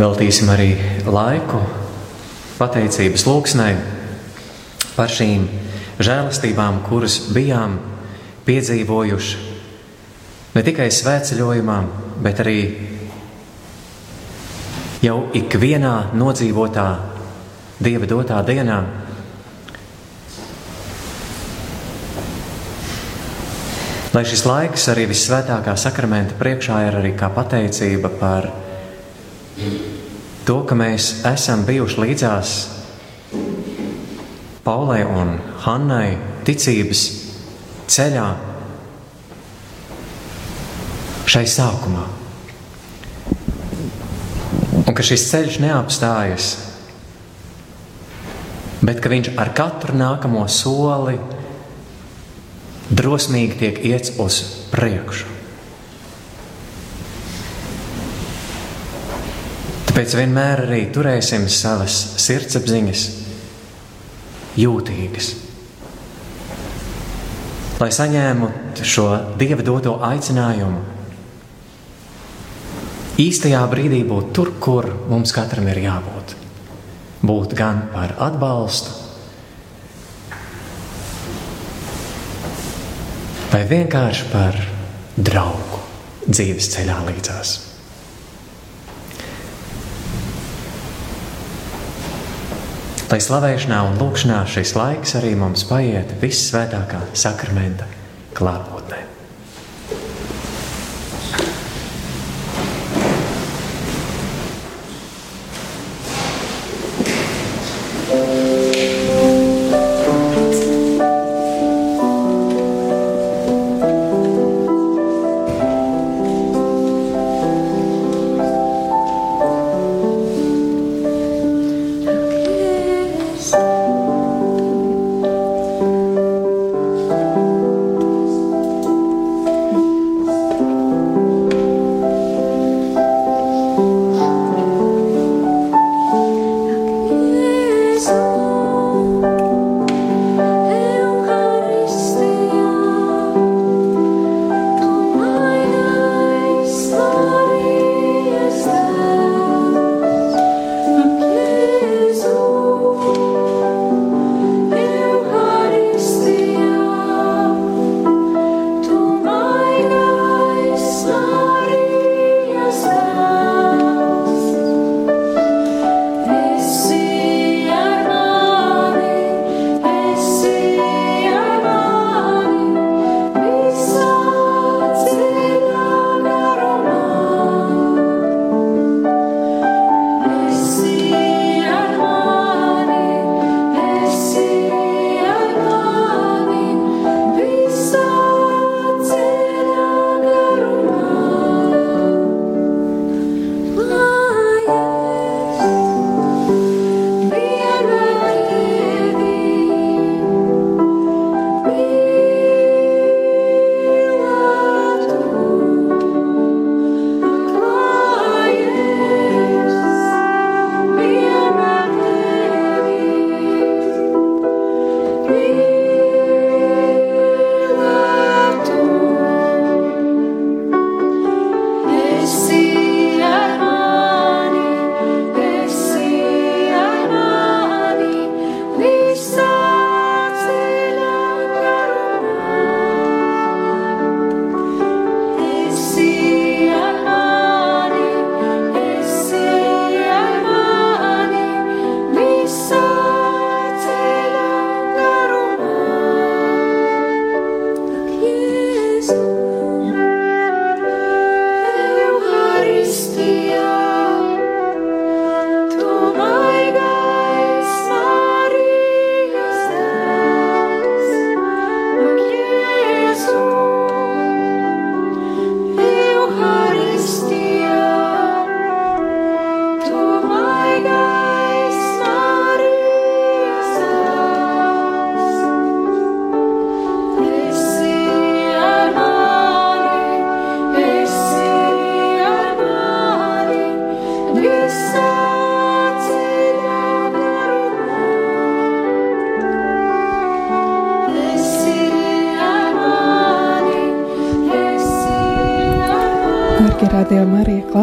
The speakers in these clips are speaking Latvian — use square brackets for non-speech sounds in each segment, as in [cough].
Veltīsim arī laiku pateicības lūgsnai par šīm žēlastībām, kuras bijām piedzīvojuši ne tikai svētceļojumā, bet arī jau ikvienā nodzīvotā Dieva dotā dienā. Lai šis laiks arī visvētākā sakramenta priekšā ir arī kā pateicība par to, ka mēs esam bijuši līdzās Paulai un Hannai ticības ceļā šai sākumā. Un ka šis ceļš neapstājas, bet ka viņš ar katru nākamo soli drosmīgi tiek iets uz priekšu. Tāpēc vienmēr arī turēsim savas sirdsapziņas jūtīgas. Lai saņēmu šo dieva doto aicinājumu, īstajā brīdī būt tur, kur mums katram ir jābūt. Būt gan par atbalstu, vai vienkārši par draugu dzīves ceļā līdzās. Lai slavēšanā un lūkšanā šis laiks arī mums paiet vissvētākā sakramenta klātbūtnē.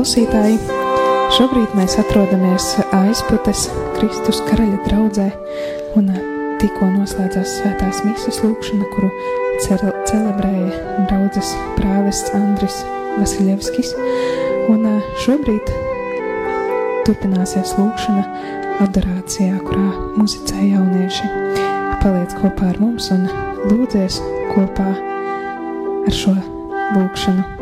Klausītāji, Šobrīd mēs atrodamies aizputes Kristus karaļa draudzē un tikko noslēdzās svētās misas lūkšana, kuru celebrēja draudzes prāvests Andris Vasiljevskis. Un šobrīd turpināsies lūkšana adorācijā, kurā muzicē jaunieši. Paliec kopā ar mums un lūdzies kopā ar šo lūkšanu.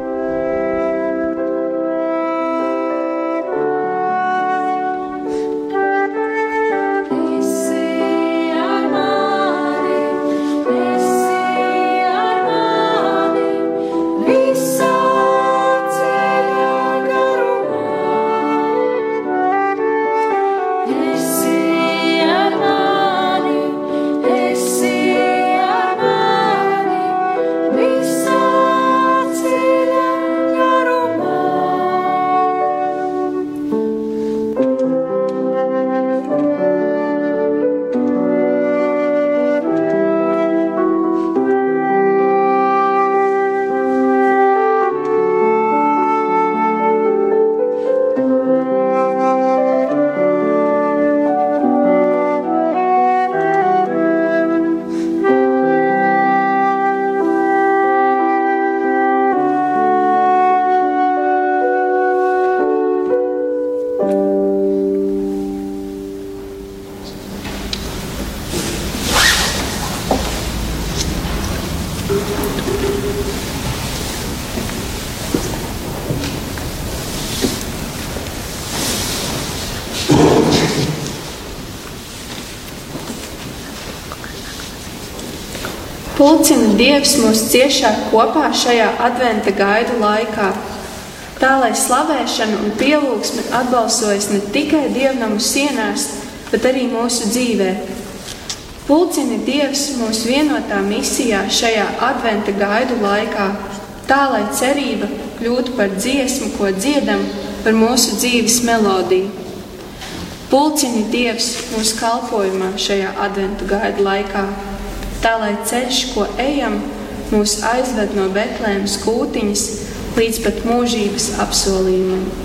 Pulcina Dievs mūs ciešāk kopā šajā adventa gaidu laikā, tā lai slavēšana un pielūgsme atbalsojas ne tikai dievnamu sienās, bet arī mūsu dzīvē. Pulcina Dievs mūs vienotā misijā šajā adventa gaidu laikā, tā lai cerība kļūtu par dziesmu, ko dziedam, par mūsu dzīves melodiju. Pulcini Dievs mūsu kalpošanā šajā adventu gaidu laikā tā lai ceļš, ko ejam, mūs aizved no Betlēmas kūtiņas līdz pat mūžības apsolījumam.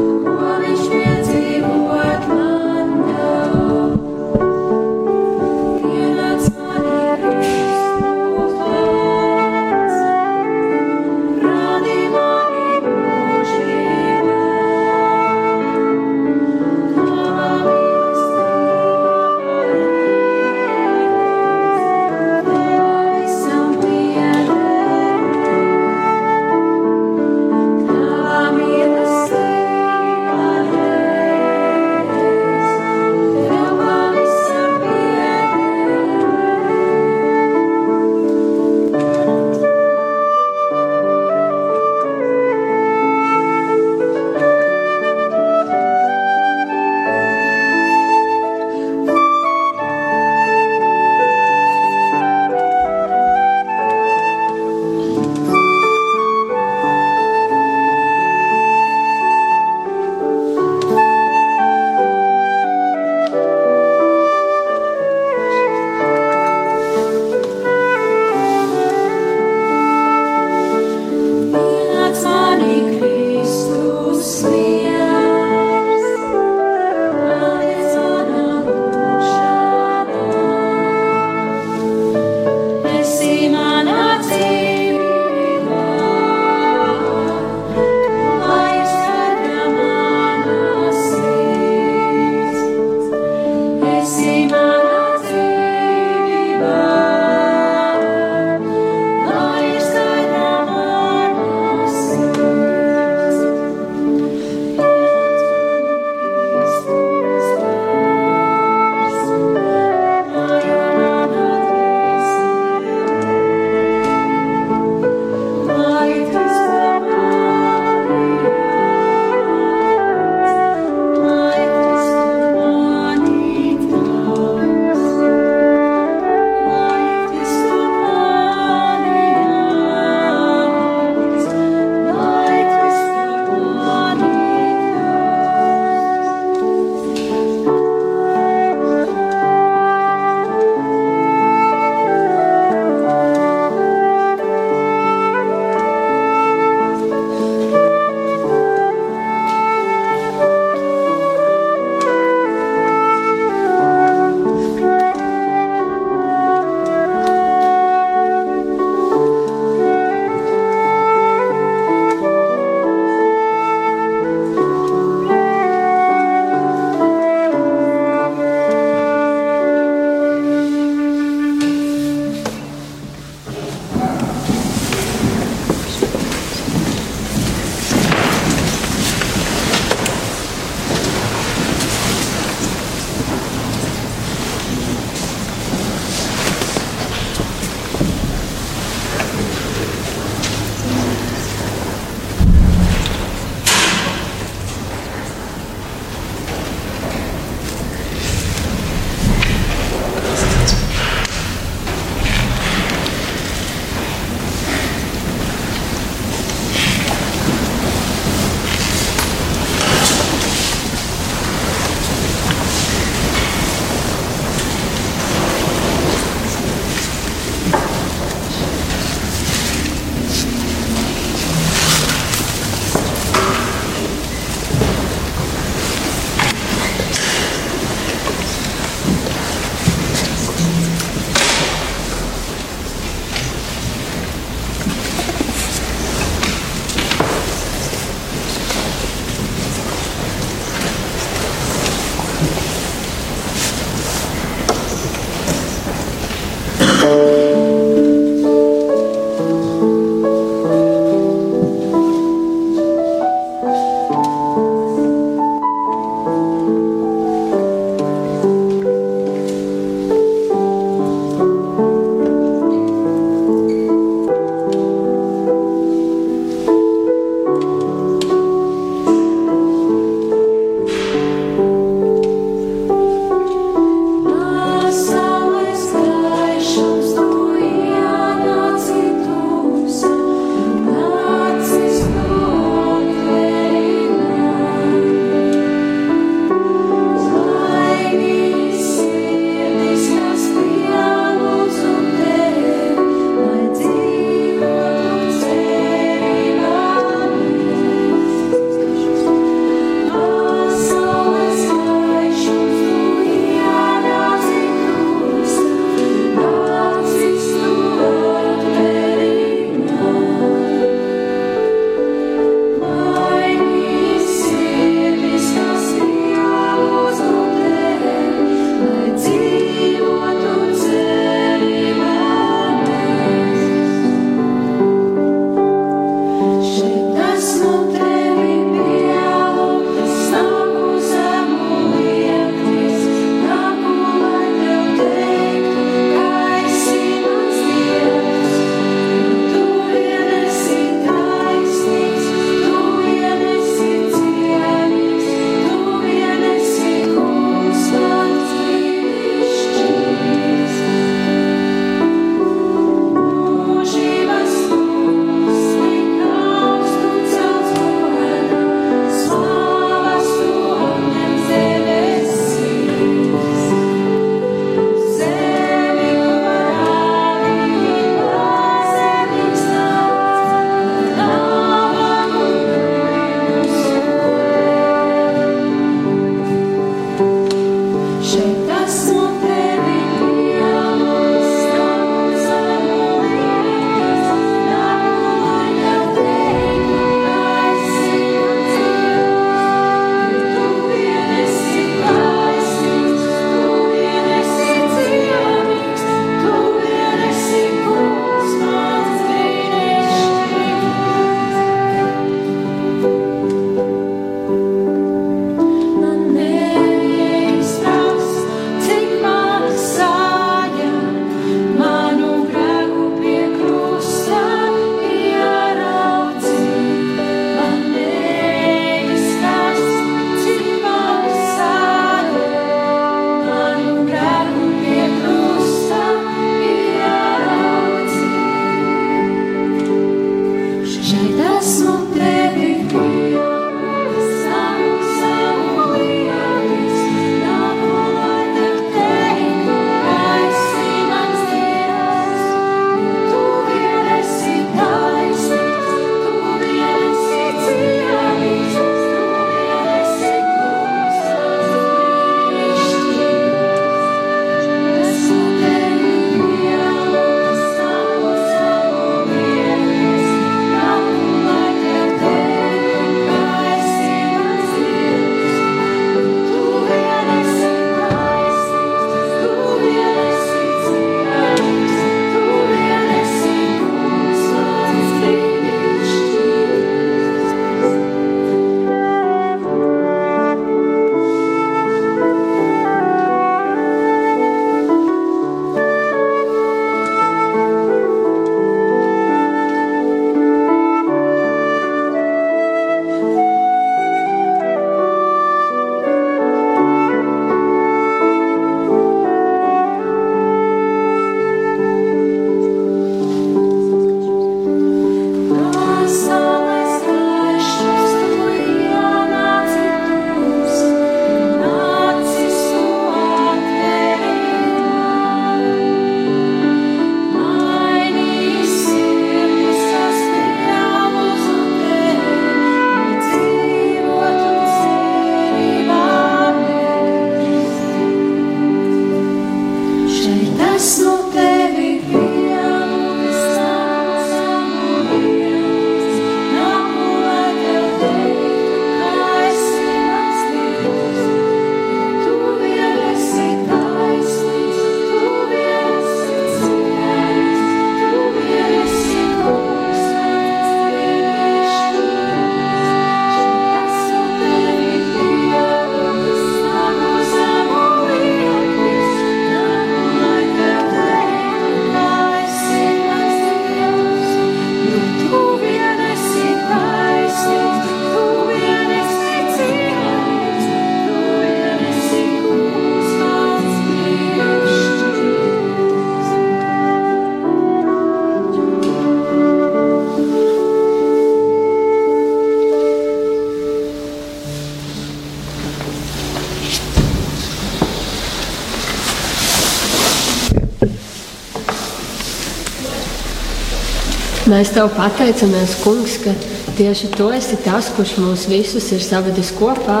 Mēs tev pateicamies, Kungs, ka tieši tu esi tas, kurš mūs visus ir savedis kopā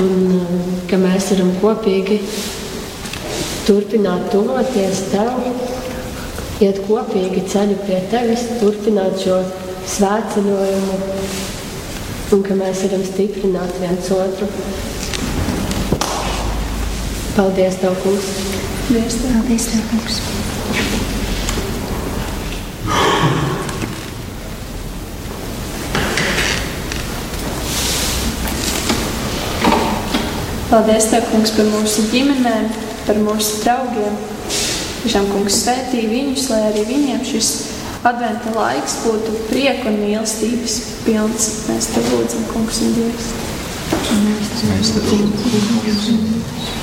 un um, ka mēs varam kopīgi turpināt tuvoties tev, iet kopīgi ceļu pie tevis, turpināt šo svētceļojumu un ka mēs varam stiprināt viens otru. Paldies, Tev, Kungs! Paldies, tev Kungs! Paldies, Tev, Kungs, par mūsu ģimenēm, par mūsu draugiem. Tiešām, Kungs, svētī viņus, lai arī viņiem šis adventa laiks būtu prieka un mīlestības pilns. Mēs Tev lūdzam, Kungs, un Dievs. Mēs Tev lūdzam. Un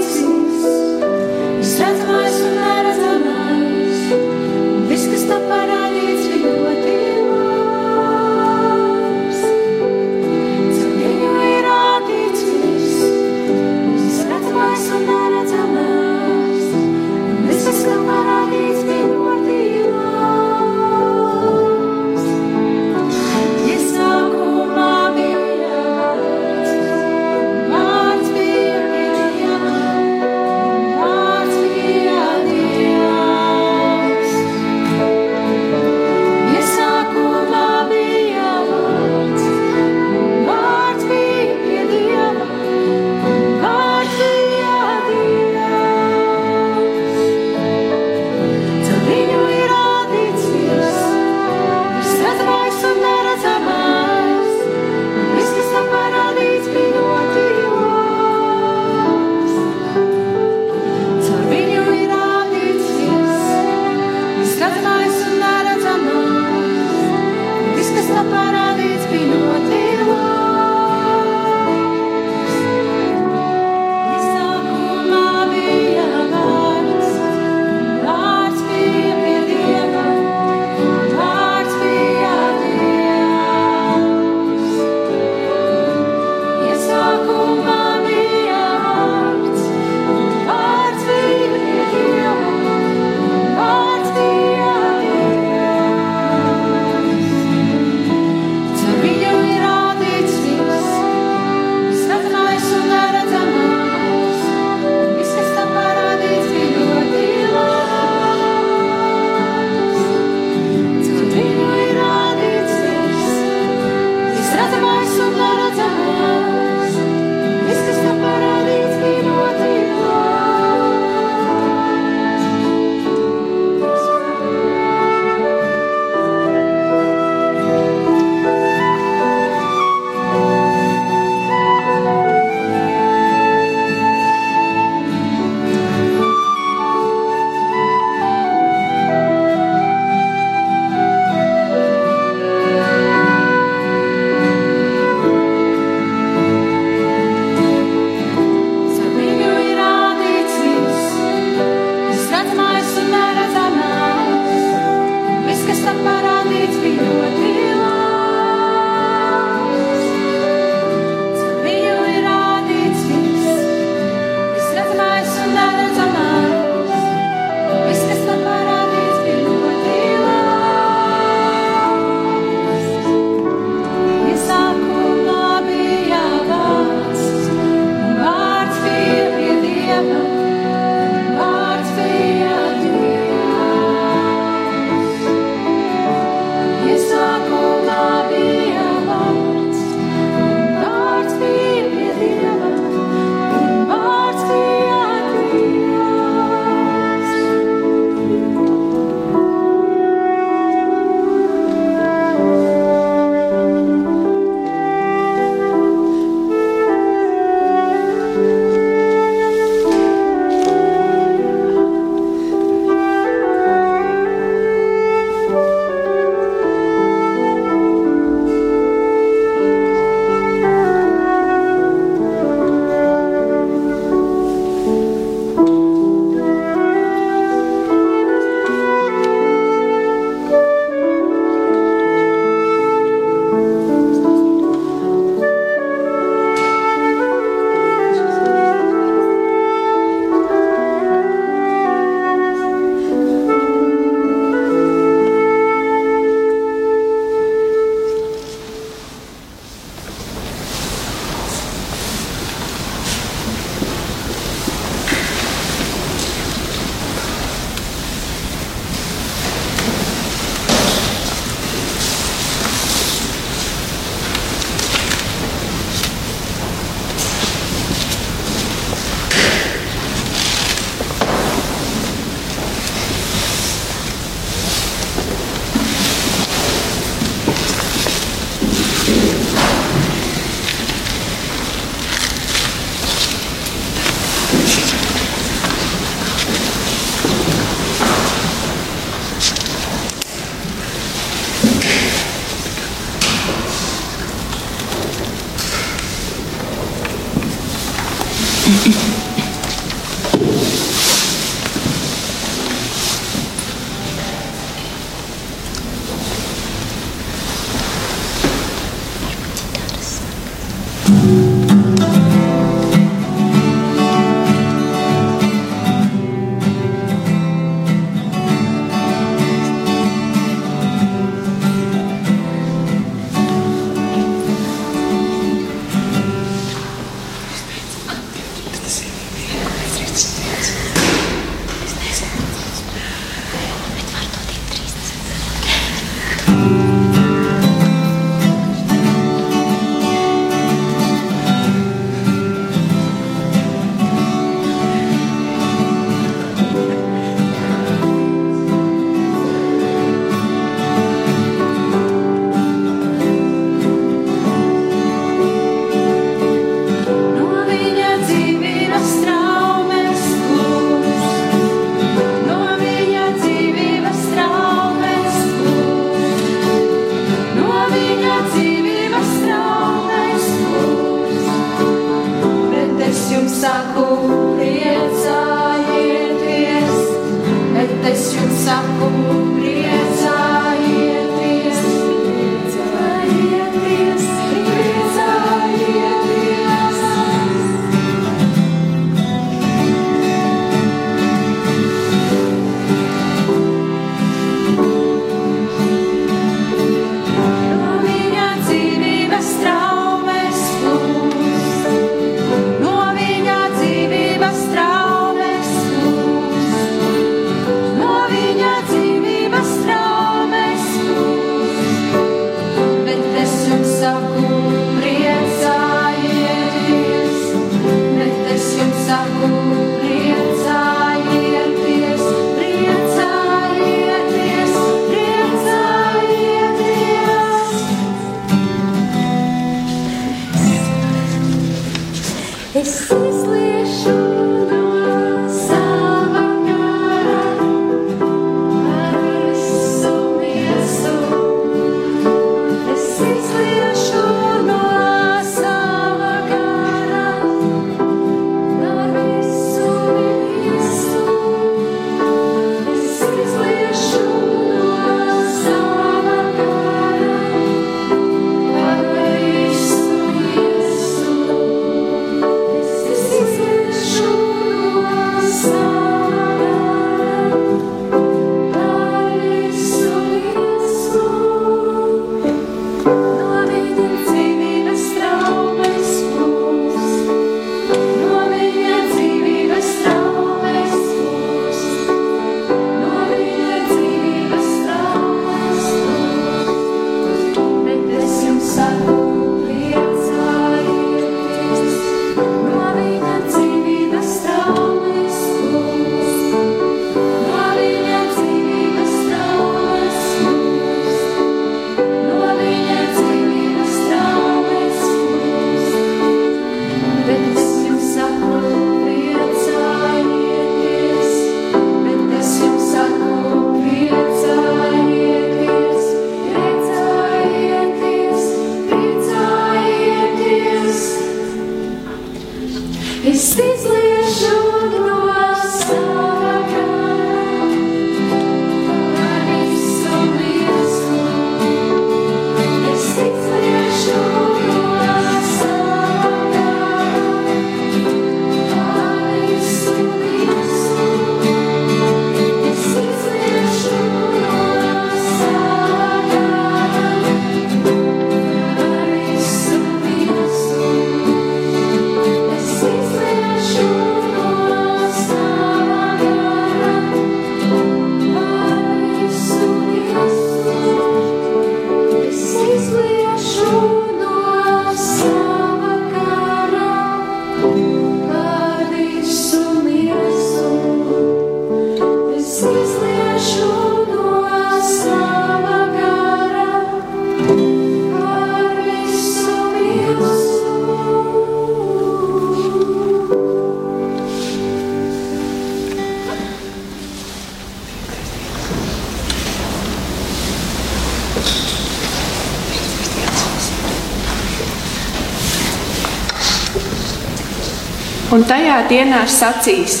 tajā dienā sacīs: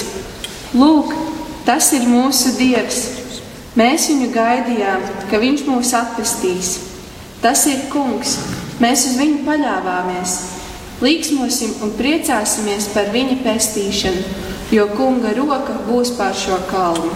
Lūk, tas ir mūsu Dievs! Mēs viņu gaidījām, ka viņš mūs atpestīs. Tas ir kungs, mēs uz viņu paļāvāmies. Līksmosim un priecāsimies par viņa pestīšanu, jo kunga roka būs pār šo kalnu.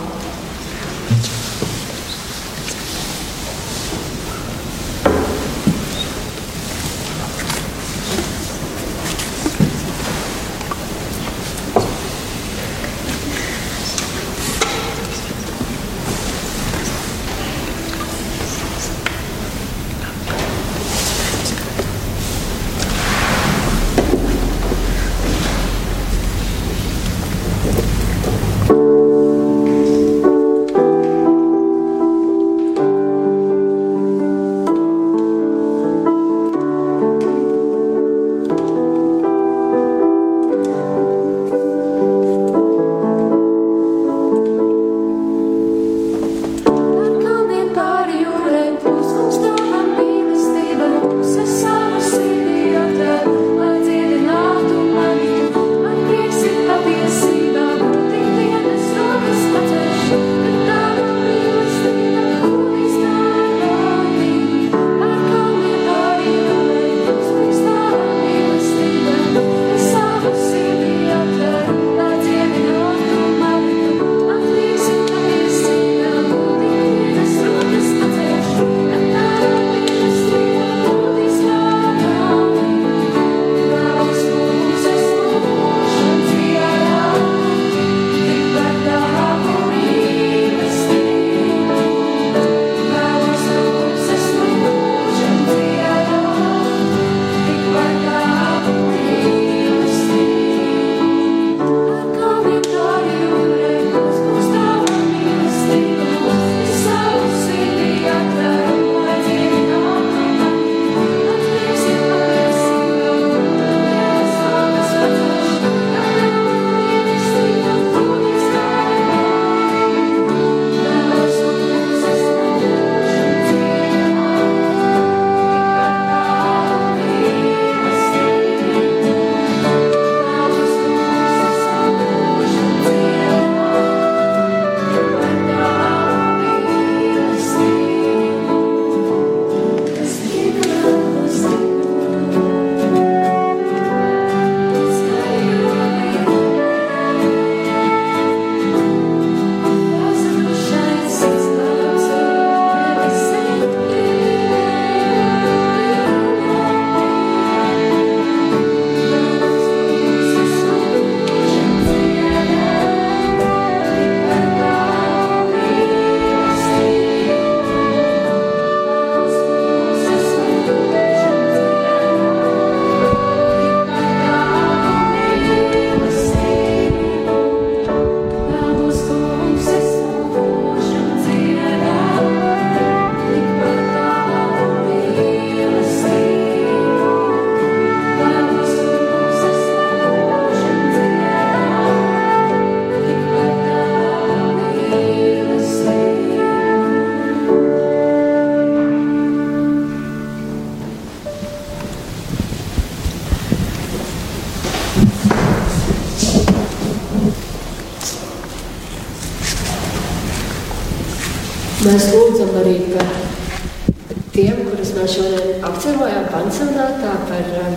Mēs šodien apceļojām pansionātā, par um,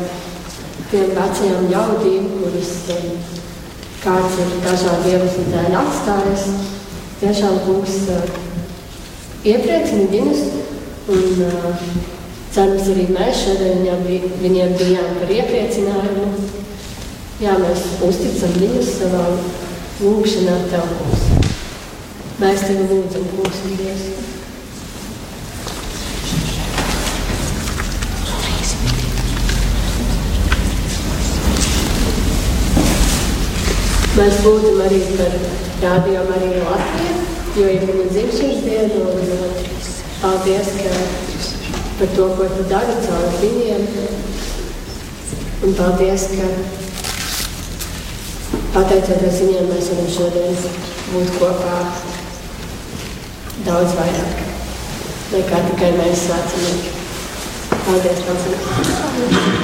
tiem vecajām ļaudīm, kurus um, kāds ir dažādu iemeslu dēļ atstājis. Tiešām kungs uh, iepriecina viņus un uh, cerams arī mēs šodien viņam, viņiem bijām par iepriecinājumu. Jā, mēs uzticam viņus savā lūgšanā Tev, kungs. Mēs Tevi lūdzam, kungs, Dievs. Mēs lūdzam arī par rādījumu arī Latviju, jo ir viņa dzimšanas diena, un uh, paldies, ka par to, ko tu dari caur viņiem. Un paldies, ka pateicoties viņiem, mēs varam šodien būt kopā daudz vairāk nekā tikai mēs svēcinieki. Paldies, Paldies!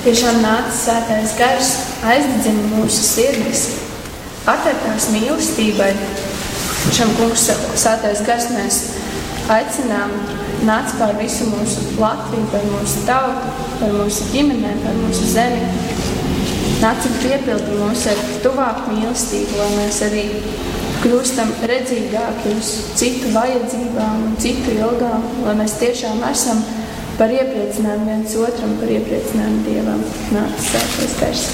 Tiešām nāca svētais gars, aizdedzina mūsu sirdis, atver tās mīlestībai. Šam kungs svētais gars mēs aicinām nāc pār visu mūsu Latviju, par mūsu tautu, par mūsu ģimenēm, par mūsu zemi. Nāc un piepildi mūs ar tuvāku mīlestību, lai mēs arī kļūstam redzīgāki uz citu vajadzībām un citu ilgām, lai mēs tiešām esam par iepriecinājumu viens otram, par iepriecinājumu Dievam. Nāc, sēties gars.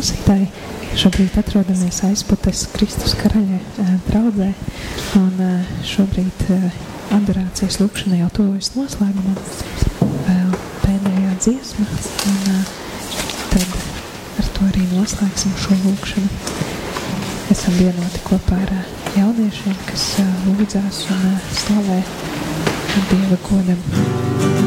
Klausītāji. Šobrīd atrodamies aizputes Kristus karaļa draudzē, un šobrīd adorācijas lūkšana jau tuvojas noslēgumam. Pēdējā dziesma, un tad ar to arī noslēgsim šo lūkšanu. Esam vienoti kopā ar jauniešiem, kas lūdzās un slavē Dieva godam.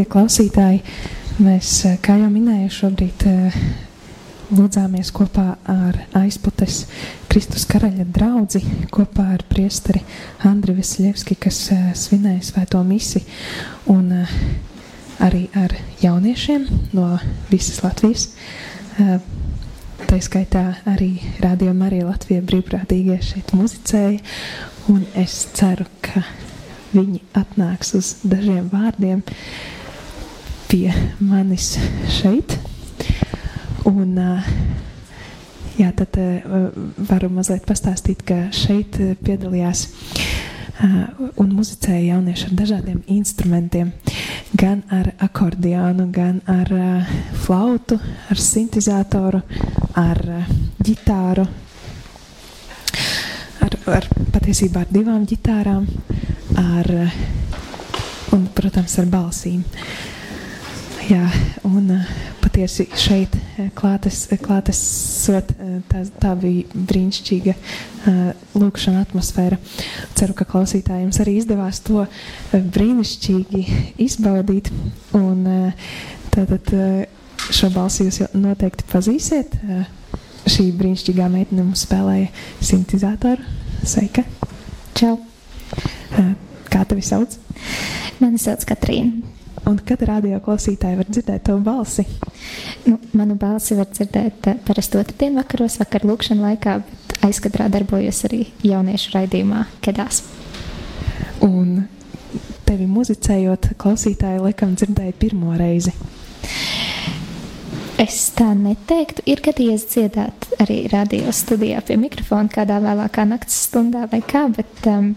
Latvijas klausītāji, mēs, eh, kā jau minēju, šobrīd uh, lūdzāmies kopā ar aizputes Kristus karaļa draugu, kopā ar priesteri Andriu Vasiljevski, kas uh, svinēja svēto misi, un arī ar jauniešiem no visas Latvijas. Tā skaitā arī rādījumā arī Latvijas brīvprātīgie šeit muzicēja, un es ceru, ka viņi atnāks uz dažiem vārdiem pie manis šeit. Un, jā, tad varu mazliet pastāstīt, ka šeit piedalījās un muzicēja jaunieši ar dažādiem instrumentiem. Gan ar akordionu, gan ar flautu, ar sintēzatoru, ar ģitāru, ar, ar patiesībā ar divām ģitārām ar, un, protams, ar balsīm. Jā, un patiesi šeit klātes, klātesot, tā, tā bija brīnišķīga lūkšana atmosfēra. Ceru, ka klausītājiem arī izdevās to brīnišķīgi izbaudīt. Un tātad šo balsi jūs noteikti pazīsiet. šī brīnišķīgā meitene mums spēlēja sintēzatoru. Sveika! Čau! Kā tevi sauc? Mani sauc Katrīna. Un kad radio klausītāji var dzirdēt tavu balsi? Nu, manu balsi var dzirdēt parasti otrdienu vakaros, vakar lūkšana laikā, bet aizkadrā darbojos arī jauniešu raidījumā Kedās. Un tevi muzicējot, klausītāji laikam dzirdēja pirmo reizi. Es tā neteiktu. Ir gadījies dziedāt arī radio studijā pie mikrofona kādā vēlākā naktas stundā vai kā, bet, um,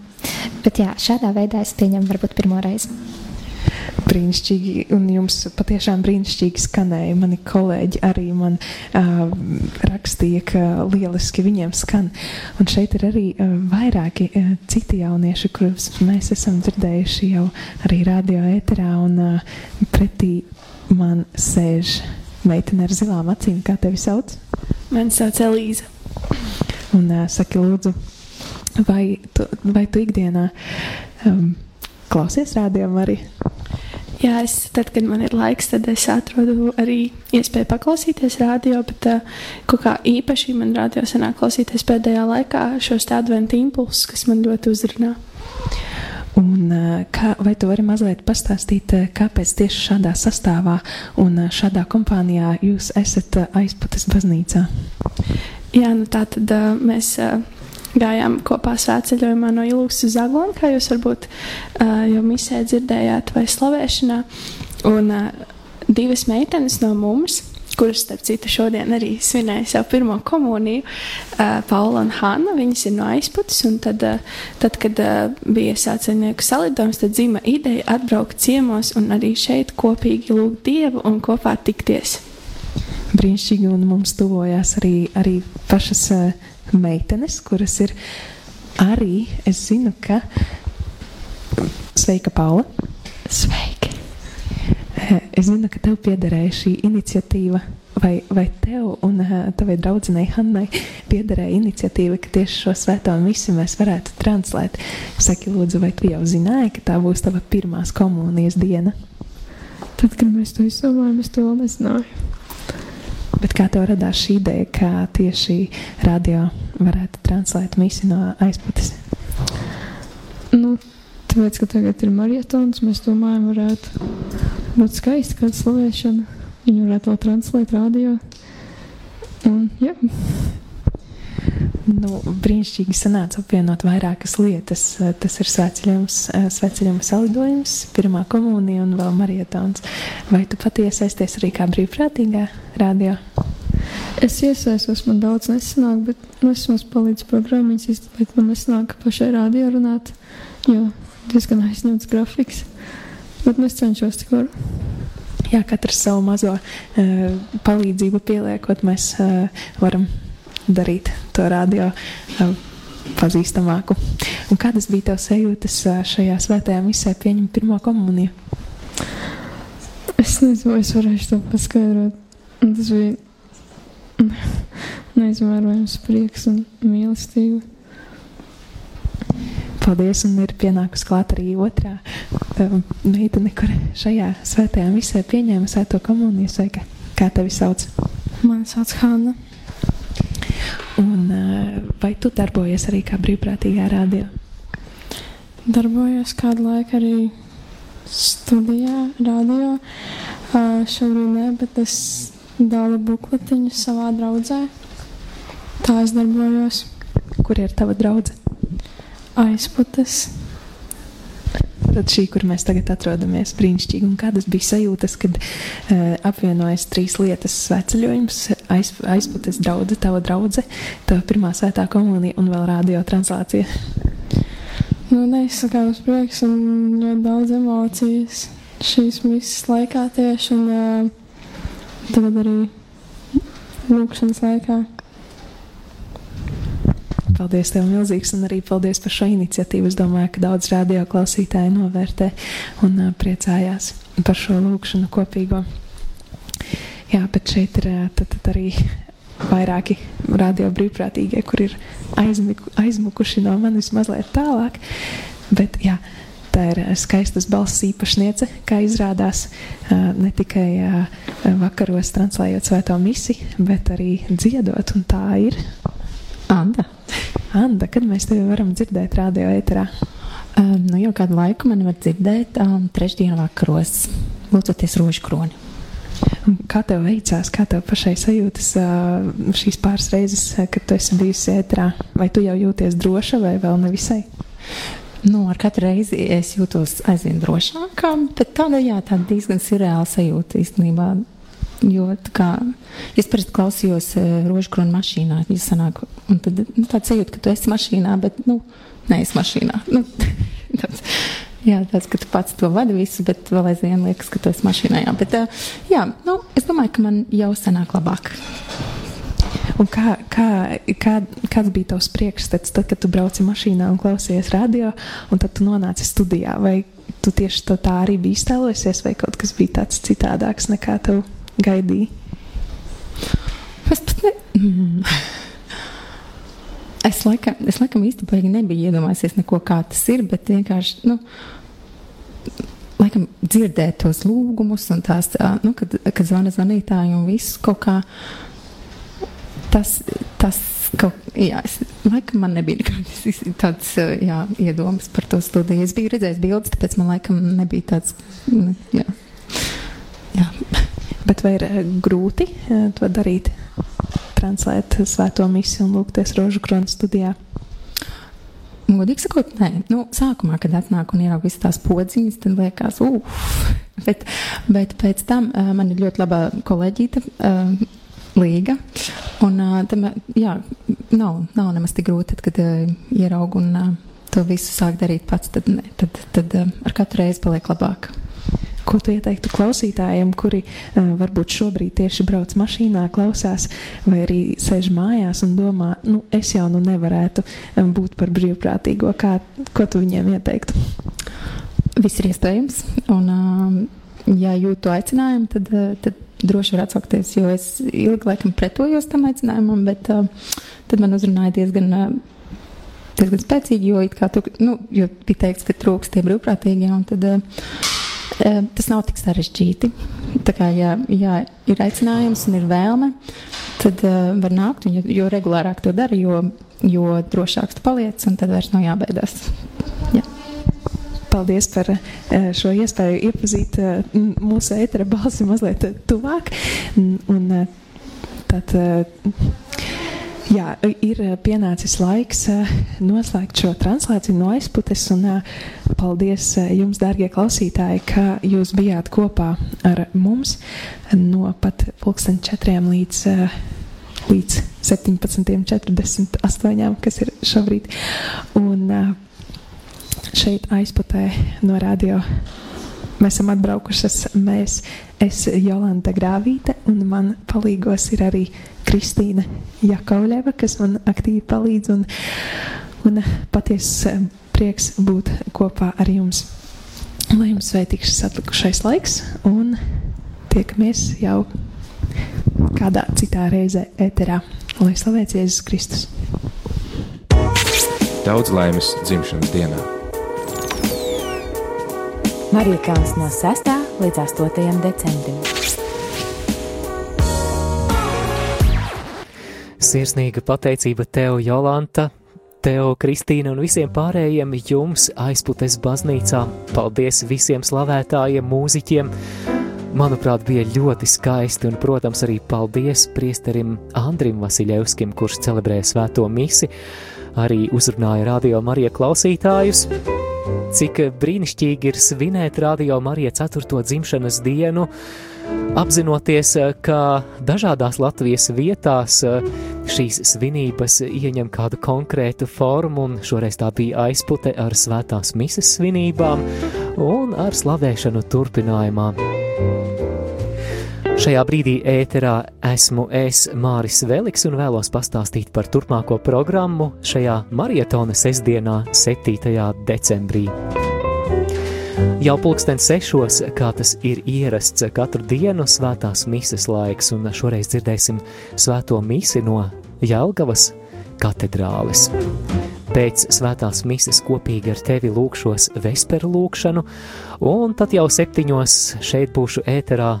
bet jā, šādā veidā es pieņemu varbūt pirmo reizi. Brīnišķīgi, un jums patiešām brīnišķīgi skanēja. Mani kolēģi arī man uh, rakstīja, ka lieliski viņiem skan. Un šeit ir arī uh, vairāki uh, citi jaunieši, kurus mēs esam dzirdējuši jau arī radio ēterā, un uh, pretī man sēž meitene ar zilām acīm, kā tevi sauc? Mani sauc Elīza. Un uh, saki, lūdzu, vai tu, vai tu ikdienā um, klausies rādījumu arī? Jā, es, tad, kad man ir laiks, tad es atrodu arī iespēju paklausīties radio, bet uh, kaut kā īpaši man radio sanāk klausīties pēdējā laikā šos adventu impulsus, kas man ļoti uzrunā. Un, kā, vai tu vari mazliet pastāstīt, kāpēc tieši šādā sastāvā un šādā kompānijā jūs esat aizputes baznīcā? Jā, nu tā tad mēs gājām kopā svētceļojumā no Ilūgas uz Zaglonu, kā jūs varbūt uh, jau misē dzirdējāt vai slavēšanā. Un uh, divas meitenes no mums kuras, starp citu, šodien arī svinēja savu pirmo komuniju, uh, Paula un Hanna. Viņas ir no aizputes, un tad, uh, tad kad uh, bija sācinieku salidojums, tad dzima ideja atbraukt ciemos un arī šeit kopīgi lūgt Dievu un kopā tikties. Brīnišķīgi, un mums tuvojās arī, arī pašas meitenes, kuras ir arī, es zinu, ka Sveika, Paula! Sveiki! Es zinu, ka tev piederēja šī iniciatīva, vai, vai tev un uh, tavai draudzenei Hannai piederēja iniciatīva, ka tieši šo svēto misiju mēs varētu translēt. Saki, lūdzu, vai tu jau zināji, ka tā būs tava pirmās komunijas diena? Tad, kad mēs to izdomājām, es to vēl nezināju. Bet kā tev radās šī ideja, ka tieši radio varētu translēt misiju no aizputes? Nu, tāpēc, ka tagad ir marietons, mēs domājam, varētu būt skaisti kāda slavēšana. Viņu varētu vēl translēt radio. Un, jā. Nu, brīnišķīgi sanāca apvienot vairākas lietas. Tas ir svētceļojums, salidojums, pirmā komunija un vēl marietons. Vai tu pati iesaisties arī kā brīvprātīgā radio? Es iesaistos, man daudz nesanāk, bet nu, es mums palīdzu programmas izdarīt. Man nesanāk pašai radio runāt, jo diezgan aizņemts grafiks. Bet nu, es cenšos tik varu. Jā, katrs savu mazo uh, palīdzību pieliekot, mēs uh, varam darīt to radio uh, pazīstamāku. Un kādas bija tavas sajūtas uh, šajā svētajā misē pieņemt pirmo komuniju? Es nezinu, es varēšu to paskaidrot. Tas bija [laughs] neizmērojams prieks un mīlestība. Paldies, un ir pienākusi klāt arī otrā meitene, kur šajā svētajā misē pieņēma svēto komuniju. Sveika, kā tevi sauc? Mani sauc Hanna. Un uh, vai tu darbojies arī kā brīvprātīgā radio? Darbojos kādu laiku arī studijā, radio. Uh, šobrīd ne, bet es dalu bukletiņus savā draudzē. Tā es darbojos. Kur ir tava draudzene? aizputes. Tad šī, kur mēs tagad atrodamies, brīnišķīgi. Un kādas bija sajūtas, kad uh, apvienojas trīs lietas - svētceļojums, aiz, aizputes draudzene, tava draudzene, tava pirmā svētā komunija un vēl radio translācija? Nu, neizsakāms prieks un ļoti daudz emocijas šīs misijas laikā tieši un uh, tagad arī lūkšanas laikā. Paldies, tev milzīgs, un arī paldies par šo iniciatīvu. Es domāju, ka daudz radio klausītāji novērtē un uh, priecājās par šo lūkšanu kopīgo. Jā, bet šeit ir uh, tad, tad arī vairāki radio brīvprātīgie, kur ir aizmiku, aizmukuši no manis mazliet tālāk. Bet, jā, Tā ir skaistas balss īpašniece, kā izrādās ne tikai vakaros translējot svēto misi, bet arī dziedot, un tā ir Anda. Anda, kad mēs tevi varam dzirdēt radio ēterā? Um, nu, jau kādu laiku man var dzirdēt um, trešdienu vakaros, lūdzoties rožu kroni. Kā tev veicās, kā tev pašai sajūtas šīs pāris reizes, kad tu esi bijusi ēterā? Vai tu jau jūties droša vai vēl nevisai? Nu, ar katru reizi es jūtos aizvien drošākā, bet tāda, jā, tāda diezgan surreāla sajūta īstenībā. Jo kā, es parasti klausījos rožkrona mašīnā, ja sanāk, un tad nu, tāds sajūta, ka tu esi mašīnā, bet, nu, neesi mašīnā. Nu, [laughs] tāds, jā, tāds, ka tu pats to vadi visu, bet vēl aizvien liekas, ka tu esi mašīnā. Jā, bet, jā, nu, es domāju, ka man jau sanāk labāk. Un kā, kā, kā, kāds bija tavs priekšstats, tad, kad tu brauci mašīnā un klausies radio, un tad tu nonāci studijā? Vai tu tieši tā, tā arī biji iztēlojusies, vai kaut kas bija tāds citādāks nekā tev gaidīja? Es pat ne. Mm. Es laikam, es laikam īstenībā nebiju iedomājies neko, kā tas ir, bet vienkārši, nu, laikam dzirdēt tos lūgumus un tās, nu, kad, kad zvana zvanītāji un viss kaut kā tas, tas kaut, jā, es, laikam man nebija nekāds [laughs] tāds, jā, iedomas par to studiju. Es biju redzējis bildes, tāpēc man laikam nebija tāds, jā. jā. [laughs] Bet vai ir grūti to darīt, translēt svēto misiju un lūgties rožu kronu studijā? Godīgi sakot, nē, nu, sākumā, kad atnāk un ierauga visas tās podziņas, tad liekas, uf, bet, bet pēc tam uh, man ir ļoti laba kolēģīta. Uh, līga. Un, uh, tam, jā, nav, nav nemaz tik grūti, tad, kad ieraugu un to visu sāk darīt pats, tad, ne, tad, tad ar katru reizi paliek labāk. Ko tu ieteiktu klausītājiem, kuri uh, varbūt šobrīd tieši brauc mašīnā, klausās, vai arī sēž mājās un domā, nu, es jau nu nevarētu būt par brīvprātīgo? Kā, ko tu viņiem ieteiktu? Viss ir iespējams. Un, uh, ja jūtu aicinājumu, tad, uh, tad droši var atsaukties, jo es ilgi laikam pretojos tam aicinājumam, bet uh, tad man uzrunāja diezgan. Uh, diezgan spēcīgi, jo, tu, nu, jo bija teikts, ka trūks tie brīvprātīgie. Tad, tas nav tik sarežģīti. Tā kā, ja, ja ir aicinājums un ir vēlme, tad uh, var nākt. Jo, jo regulārāk to dara, jo, jo drošāks tu paliec, un tad vairs nav jābaidās. Jā. Paldies par šo iespēju iepazīt mūsu ētera balsi mazliet tuvāk. Un, tad, jā, ir pienācis laiks noslēgt šo translāciju no aizputes. Un, paldies jums, dārgie klausītāji, ka jūs bijāt kopā ar mums no pat pulksten četriem līdz līdz 17.48, kas ir šobrīd. Un, šeit aizputē no radio. Mēs esam atbraukušas, mēs, es, Jolanta Grāvīte, un man palīgos ir arī Kristīna Jakovļeva, kas man aktīvi palīdz, un, un patiesi eh, prieks būt kopā ar jums. Lai jums sveitīgs šis atlikušais laiks, un tiekamies jau kādā citā reizē ēterā. Lai slavēts Jēzus Kristus! Daudz laimes dzimšanas dienā! Kalns no 6. līdz 8. decembrim. Sirsnīga pateicība tev, Jolanta, tev, Kristīna un visiem pārējiem jums aizputes baznīcā. Paldies visiem slavētājiem, mūziķiem! Manuprāt, bija ļoti skaisti, un, protams, arī paldies priesterim Andrim Vasiljevskim, kurš celebrēja svēto misi, arī uzrunāja radio Marija klausītājus. Cik brīnišķīgi ir svinēt radio Marija 4. dzimšanas dienu, apzinoties, ka dažādās Latvijas vietās šīs svinības ieņem kādu konkrētu formu, un šoreiz tā bija aizpute ar svētās mises svinībām un ar slavēšanu turpinājumā. Šajā brīdī ēterā esmu es Māris Veliks un vēlos pastāstīt par turpmāko programmu šajā marietona sestdienā, 7. decembrī. Jau pulksten sešos, kā tas ir ierasts katru dienu, svētās mises laiks, un šoreiz dzirdēsim svēto misi no Jelgavas katedrāles. Pēc svētās mises kopīgi ar tevi lūkšos vesperu lūkšanu, un tad jau septiņos šeit būšu ēterā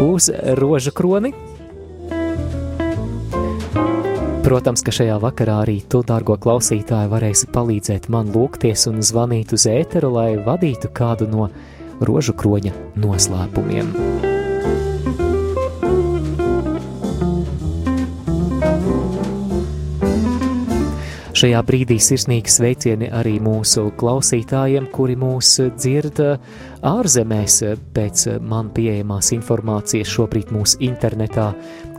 uz rožu kroni. Protams, ka šajā vakarā arī tu, dārgo klausītāji, varēsi palīdzēt man lūgties un zvanīt uz ēteru, lai vadītu kādu no rožu kroņa noslēpumiem. Šajā brīdī sirsnīgi sveicieni arī mūsu klausītājiem, kuri mūs dzird ārzemēs. Pēc man pieejamās informācijas šobrīd mūsu internetā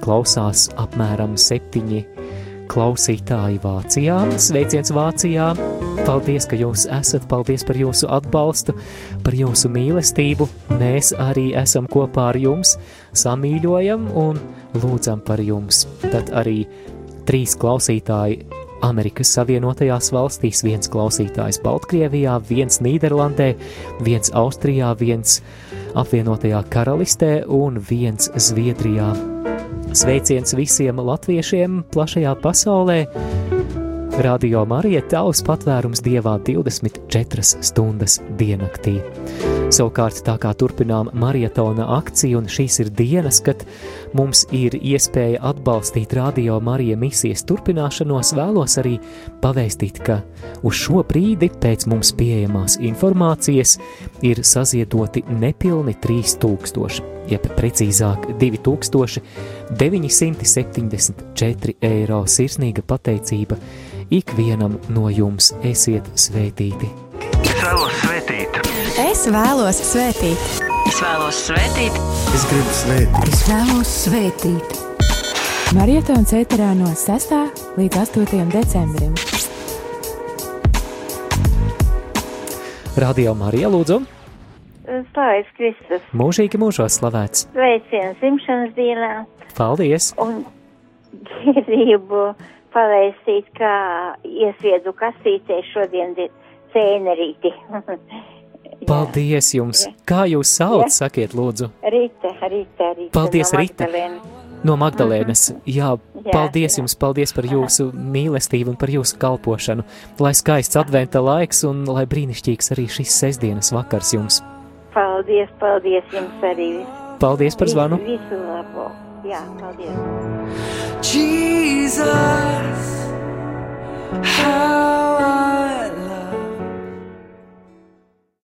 klausās apmēram septiņi klausītāji Vācijā. Sveiciens Vācijā! Paldies, ka jūs esat, paldies par jūsu atbalstu, par jūsu mīlestību. Mēs arī esam kopā ar jums, samīļojam un lūdzam par jums. Tad arī trīs klausītāji Amerikas Savienotajās valstīs, viens klausītājs Baltkrievijā, viens Nīderlandē, viens Austrijā, viens apvienotajā karalistē un viens Zviedrijā. Sveiciens visiem latviešiem plašajā pasaulē! Radio Marija tavs patvērums dievā 24 stundas diennaktī. Savukārt, tā kā turpinām maratona akciju, un šīs ir dienas, kad mums ir iespēja atbalstīt radio Marija misijas turpināšanos, vēlos arī pavēstīt, ka uz šo brīdi pēc mums pieejamās informācijas ir saziedoti nepilni 3000, jeb precīzāk 2974 eiro sirsnīga pateicība ikvienam no jums esiet svētīti. Es vēlos svētīt. Es vēlos svētīt. Es vēlos svētīt. Es gribu svētīt. Es vēlos svētīt. Marietons ēterā no 6. līdz 8. decembrim. Radio Marija Lūdzu. Slavēts Kristus. Mūžīgi mūžos slavēts. Sveiciens dzimšanas dienā. Paldies. Un [laughs] gribu pavēstīt, kā iesviedu kastītē šodien cēnerīti. [laughs] Paldies jums! Kā jūs sauc, Jā. sakiet, lūdzu? Rīta, Rīta, Rīta. Paldies, no. Magdalēnas. No Magdalēnas. Jā, Jā, paldies jums, paldies par jūsu mīlestību un par jūsu kalpošanu. Lai skaists adventa laiks un lai brīnišķīgs arī šis sestdienas vakars jums. Paldies, paldies jums arī. Paldies par zvanu! Visu, visu labo. Jā, paldies. Jesus, how